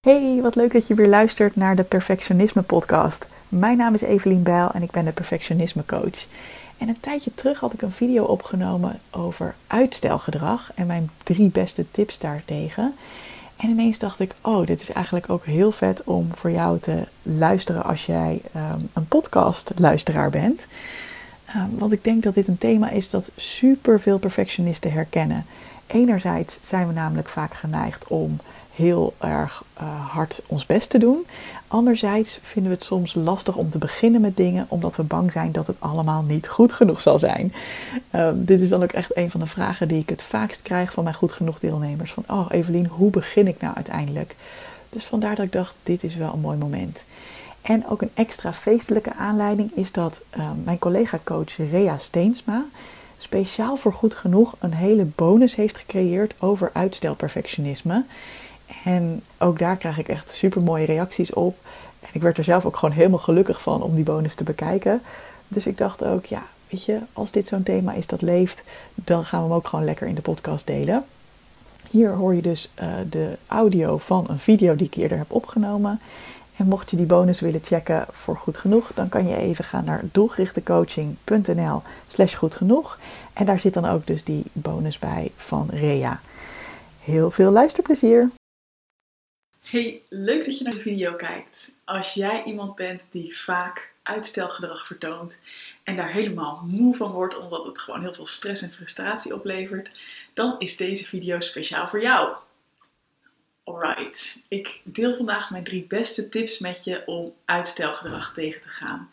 Hey, wat leuk dat je weer luistert naar de Perfectionisme Podcast. Mijn naam is Evelien Bijl en ik ben de Perfectionisme Coach. En een tijdje terug had ik een video opgenomen over uitstelgedrag en mijn drie beste tips daartegen. En ineens dacht ik, oh, dit is eigenlijk ook heel vet om voor jou te luisteren als jij um, een podcastluisteraar bent. Um, want ik denk dat dit een thema is dat super veel perfectionisten herkennen. Enerzijds zijn we namelijk vaak geneigd om heel erg uh, hard ons best te doen. Anderzijds vinden we het soms lastig om te beginnen met dingen, omdat we bang zijn dat het allemaal niet goed genoeg zal zijn. Uh, dit is dan ook echt een van de vragen die ik het vaakst krijg van mijn goed genoeg deelnemers. Van, oh Evelien, hoe begin ik nou uiteindelijk? Dus vandaar dat ik dacht, dit is wel een mooi moment. En ook een extra feestelijke aanleiding is dat uh, mijn collega-coach Rea Steensma speciaal voor goed genoeg een hele bonus heeft gecreëerd over uitstelperfectionisme. En ook daar krijg ik echt super mooie reacties op. En ik werd er zelf ook gewoon helemaal gelukkig van om die bonus te bekijken. Dus ik dacht ook, ja, weet je, als dit zo'n thema is dat leeft, dan gaan we hem ook gewoon lekker in de podcast delen. Hier hoor je dus uh, de audio van een video die ik eerder heb opgenomen. En mocht je die bonus willen checken voor goed genoeg, dan kan je even gaan naar doelgerichtecoaching.nl slash goed genoeg. En daar zit dan ook dus die bonus bij van Rea. Heel veel luisterplezier! Hey, leuk dat je naar de video kijkt. Als jij iemand bent die vaak uitstelgedrag vertoont en daar helemaal moe van wordt omdat het gewoon heel veel stress en frustratie oplevert, dan is deze video speciaal voor jou. Alright, ik deel vandaag mijn drie beste tips met je om uitstelgedrag tegen te gaan.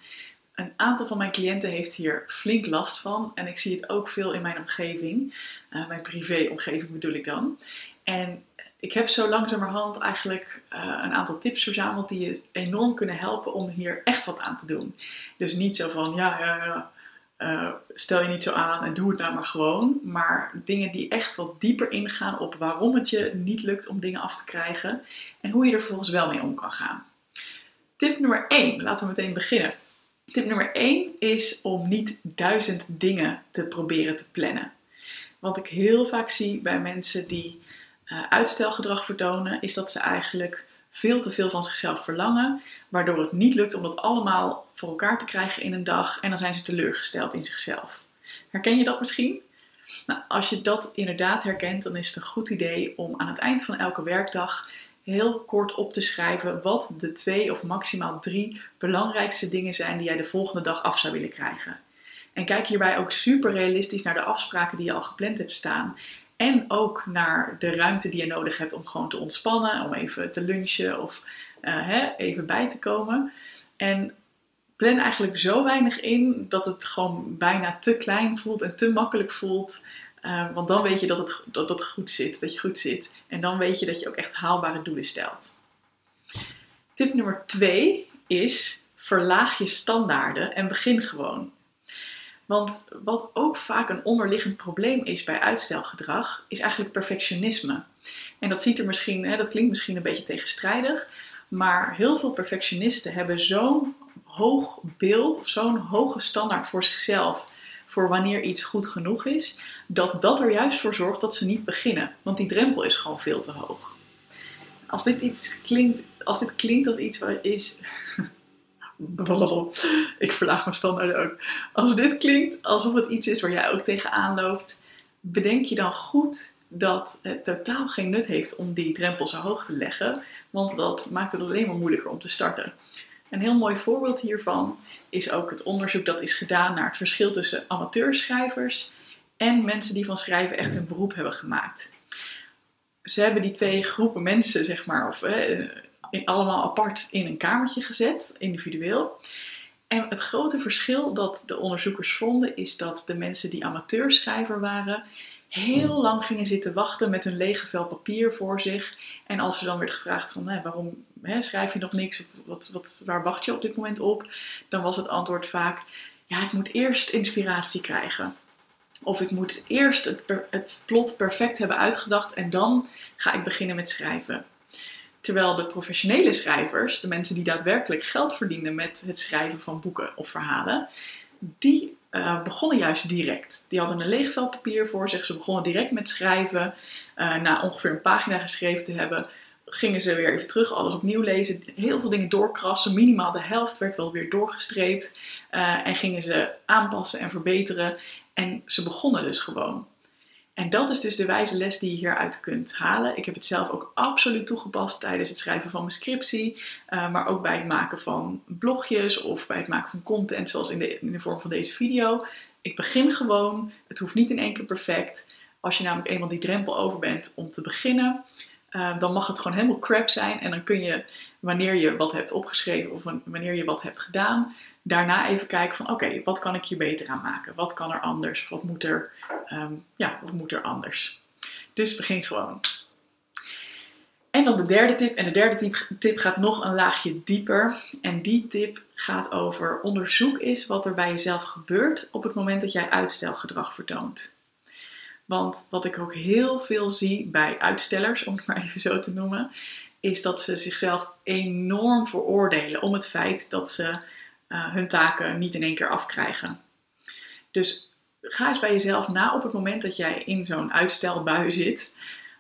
Een aantal van mijn cliënten heeft hier flink last van en ik zie het ook veel in mijn omgeving, uh, mijn privé-omgeving bedoel ik dan. En ik heb zo langzamerhand eigenlijk uh, een aantal tips verzameld die je enorm kunnen helpen om hier echt wat aan te doen. Dus niet zo van, ja, uh, stel je niet zo aan en doe het nou maar gewoon. Maar dingen die echt wat dieper ingaan op waarom het je niet lukt om dingen af te krijgen en hoe je er vervolgens wel mee om kan gaan. Tip nummer 1, laten we meteen beginnen. Tip nummer 1 is om niet duizend dingen te proberen te plannen. Wat ik heel vaak zie bij mensen die uitstelgedrag vertonen, is dat ze eigenlijk veel te veel van zichzelf verlangen, waardoor het niet lukt om dat allemaal voor elkaar te krijgen in een dag en dan zijn ze teleurgesteld in zichzelf. Herken je dat misschien? Nou, als je dat inderdaad herkent, dan is het een goed idee om aan het eind van elke werkdag heel kort op te schrijven wat de twee of maximaal drie belangrijkste dingen zijn die jij de volgende dag af zou willen krijgen. En kijk hierbij ook super realistisch naar de afspraken die je al gepland hebt staan. En ook naar de ruimte die je nodig hebt om gewoon te ontspannen, om even te lunchen of uh, hè, even bij te komen. En plan eigenlijk zo weinig in dat het gewoon bijna te klein voelt en te makkelijk voelt. Uh, want dan weet je dat het, dat het goed zit, dat je goed zit. En dan weet je dat je ook echt haalbare doelen stelt. Tip nummer twee is verlaag je standaarden en begin gewoon. Want wat ook vaak een onderliggend probleem is bij uitstelgedrag, is eigenlijk perfectionisme. En dat, ziet er misschien, hè, dat klinkt misschien een beetje tegenstrijdig, maar heel veel perfectionisten hebben zo'n hoog beeld of zo'n hoge standaard voor zichzelf voor wanneer iets goed genoeg is, dat dat er juist voor zorgt dat ze niet beginnen. Want die drempel is gewoon veel te hoog. Als dit, iets klinkt, als dit klinkt als iets wat is. Ik verlaag mijn standaarden ook. Als dit klinkt alsof het iets is waar jij ook tegenaan loopt, bedenk je dan goed dat het totaal geen nut heeft om die drempel zo hoog te leggen, want dat maakt het alleen maar moeilijker om te starten. Een heel mooi voorbeeld hiervan is ook het onderzoek dat is gedaan naar het verschil tussen amateurschrijvers en mensen die van schrijven echt hun beroep hebben gemaakt. Ze hebben die twee groepen mensen, zeg maar, of allemaal apart in een kamertje gezet, individueel. En het grote verschil dat de onderzoekers vonden is dat de mensen die amateurschrijver waren, heel lang gingen zitten wachten met hun lege vel papier voor zich. En als er dan werd gevraagd van hè, waarom hè, schrijf je nog niks, of wat, wat, waar wacht je op dit moment op, dan was het antwoord vaak, ja ik moet eerst inspiratie krijgen. Of ik moet eerst het, het plot perfect hebben uitgedacht en dan ga ik beginnen met schrijven. Terwijl de professionele schrijvers, de mensen die daadwerkelijk geld verdienen met het schrijven van boeken of verhalen, die uh, begonnen juist direct. Die hadden een leeg vel papier voor zich. Ze begonnen direct met schrijven. Uh, na ongeveer een pagina geschreven te hebben, gingen ze weer even terug, alles opnieuw lezen, heel veel dingen doorkrassen. Minimaal de helft werd wel weer doorgestreept. Uh, en gingen ze aanpassen en verbeteren. En ze begonnen dus gewoon. En dat is dus de wijze les die je hieruit kunt halen. Ik heb het zelf ook absoluut toegepast tijdens het schrijven van mijn scriptie, uh, maar ook bij het maken van blogjes of bij het maken van content, zoals in de, in de vorm van deze video. Ik begin gewoon. Het hoeft niet in één keer perfect. Als je namelijk eenmaal die drempel over bent om te beginnen, uh, dan mag het gewoon helemaal crap zijn. En dan kun je, wanneer je wat hebt opgeschreven of wanneer je wat hebt gedaan, daarna even kijken van oké, wat kan ik hier beter aan maken? Wat kan er anders? Of wat moet er, um, ja, wat moet er anders? Dus begin gewoon. En dan de derde tip. En de derde tip, tip gaat nog een laagje dieper. En die tip gaat over onderzoek is wat er bij jezelf gebeurt op het moment dat jij uitstelgedrag vertoont. Want wat ik ook heel veel zie bij uitstellers, om het maar even zo te noemen, is dat ze zichzelf enorm veroordelen om het feit dat ze uh, hun taken niet in één keer afkrijgen. Dus ga eens bij jezelf na op het moment dat jij in zo'n uitstelbui zit.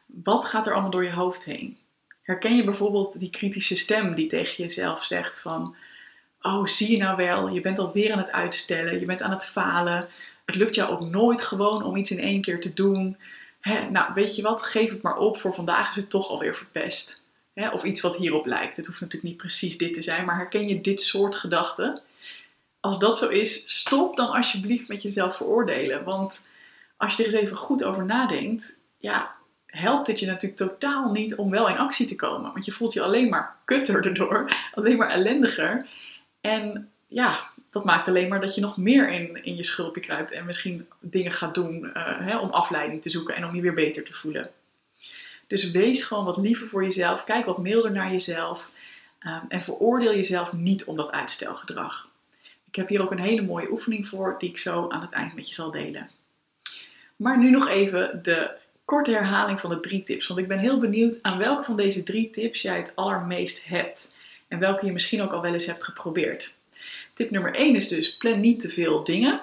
Wat gaat er allemaal door je hoofd heen? Herken je bijvoorbeeld die kritische stem die tegen jezelf zegt van... Oh, zie je nou wel, je bent alweer aan het uitstellen, je bent aan het falen. Het lukt jou ook nooit gewoon om iets in één keer te doen. nou, weet je wat, geef het maar op, voor vandaag is het toch alweer verpest of iets wat hierop lijkt. Het hoeft natuurlijk niet precies dit te zijn, maar herken je dit soort gedachten? Als dat zo is, stop dan alsjeblieft met jezelf veroordelen. Want als je er eens even goed over nadenkt, ja, helpt het je natuurlijk totaal niet om wel in actie te komen. Want je voelt je alleen maar kutter erdoor, alleen maar ellendiger. En ja, dat maakt alleen maar dat je nog meer in, in je schulpje kruipt en misschien dingen gaat doen uh, hè, om afleiding te zoeken en om je weer beter te voelen. Dus wees gewoon wat liever voor jezelf. Kijk wat milder naar jezelf. Um, en veroordeel jezelf niet om dat uitstelgedrag. Ik heb hier ook een hele mooie oefening voor, die ik zo aan het eind met je zal delen. Maar nu nog even de korte herhaling van de drie tips. Want ik ben heel benieuwd aan welke van deze drie tips jij het allermeest hebt. En welke je misschien ook al wel eens hebt geprobeerd. Tip nummer 1 is dus plan niet te veel dingen.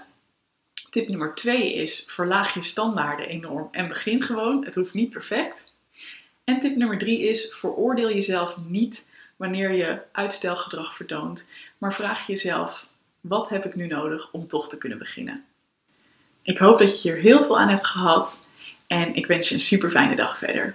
Tip nummer 2 is verlaag je standaarden enorm en begin gewoon. Het hoeft niet perfect. En tip nummer drie is: veroordeel jezelf niet wanneer je uitstelgedrag vertoont, maar vraag jezelf: wat heb ik nu nodig om toch te kunnen beginnen? Ik hoop dat je hier heel veel aan hebt gehad en ik wens je een super fijne dag verder.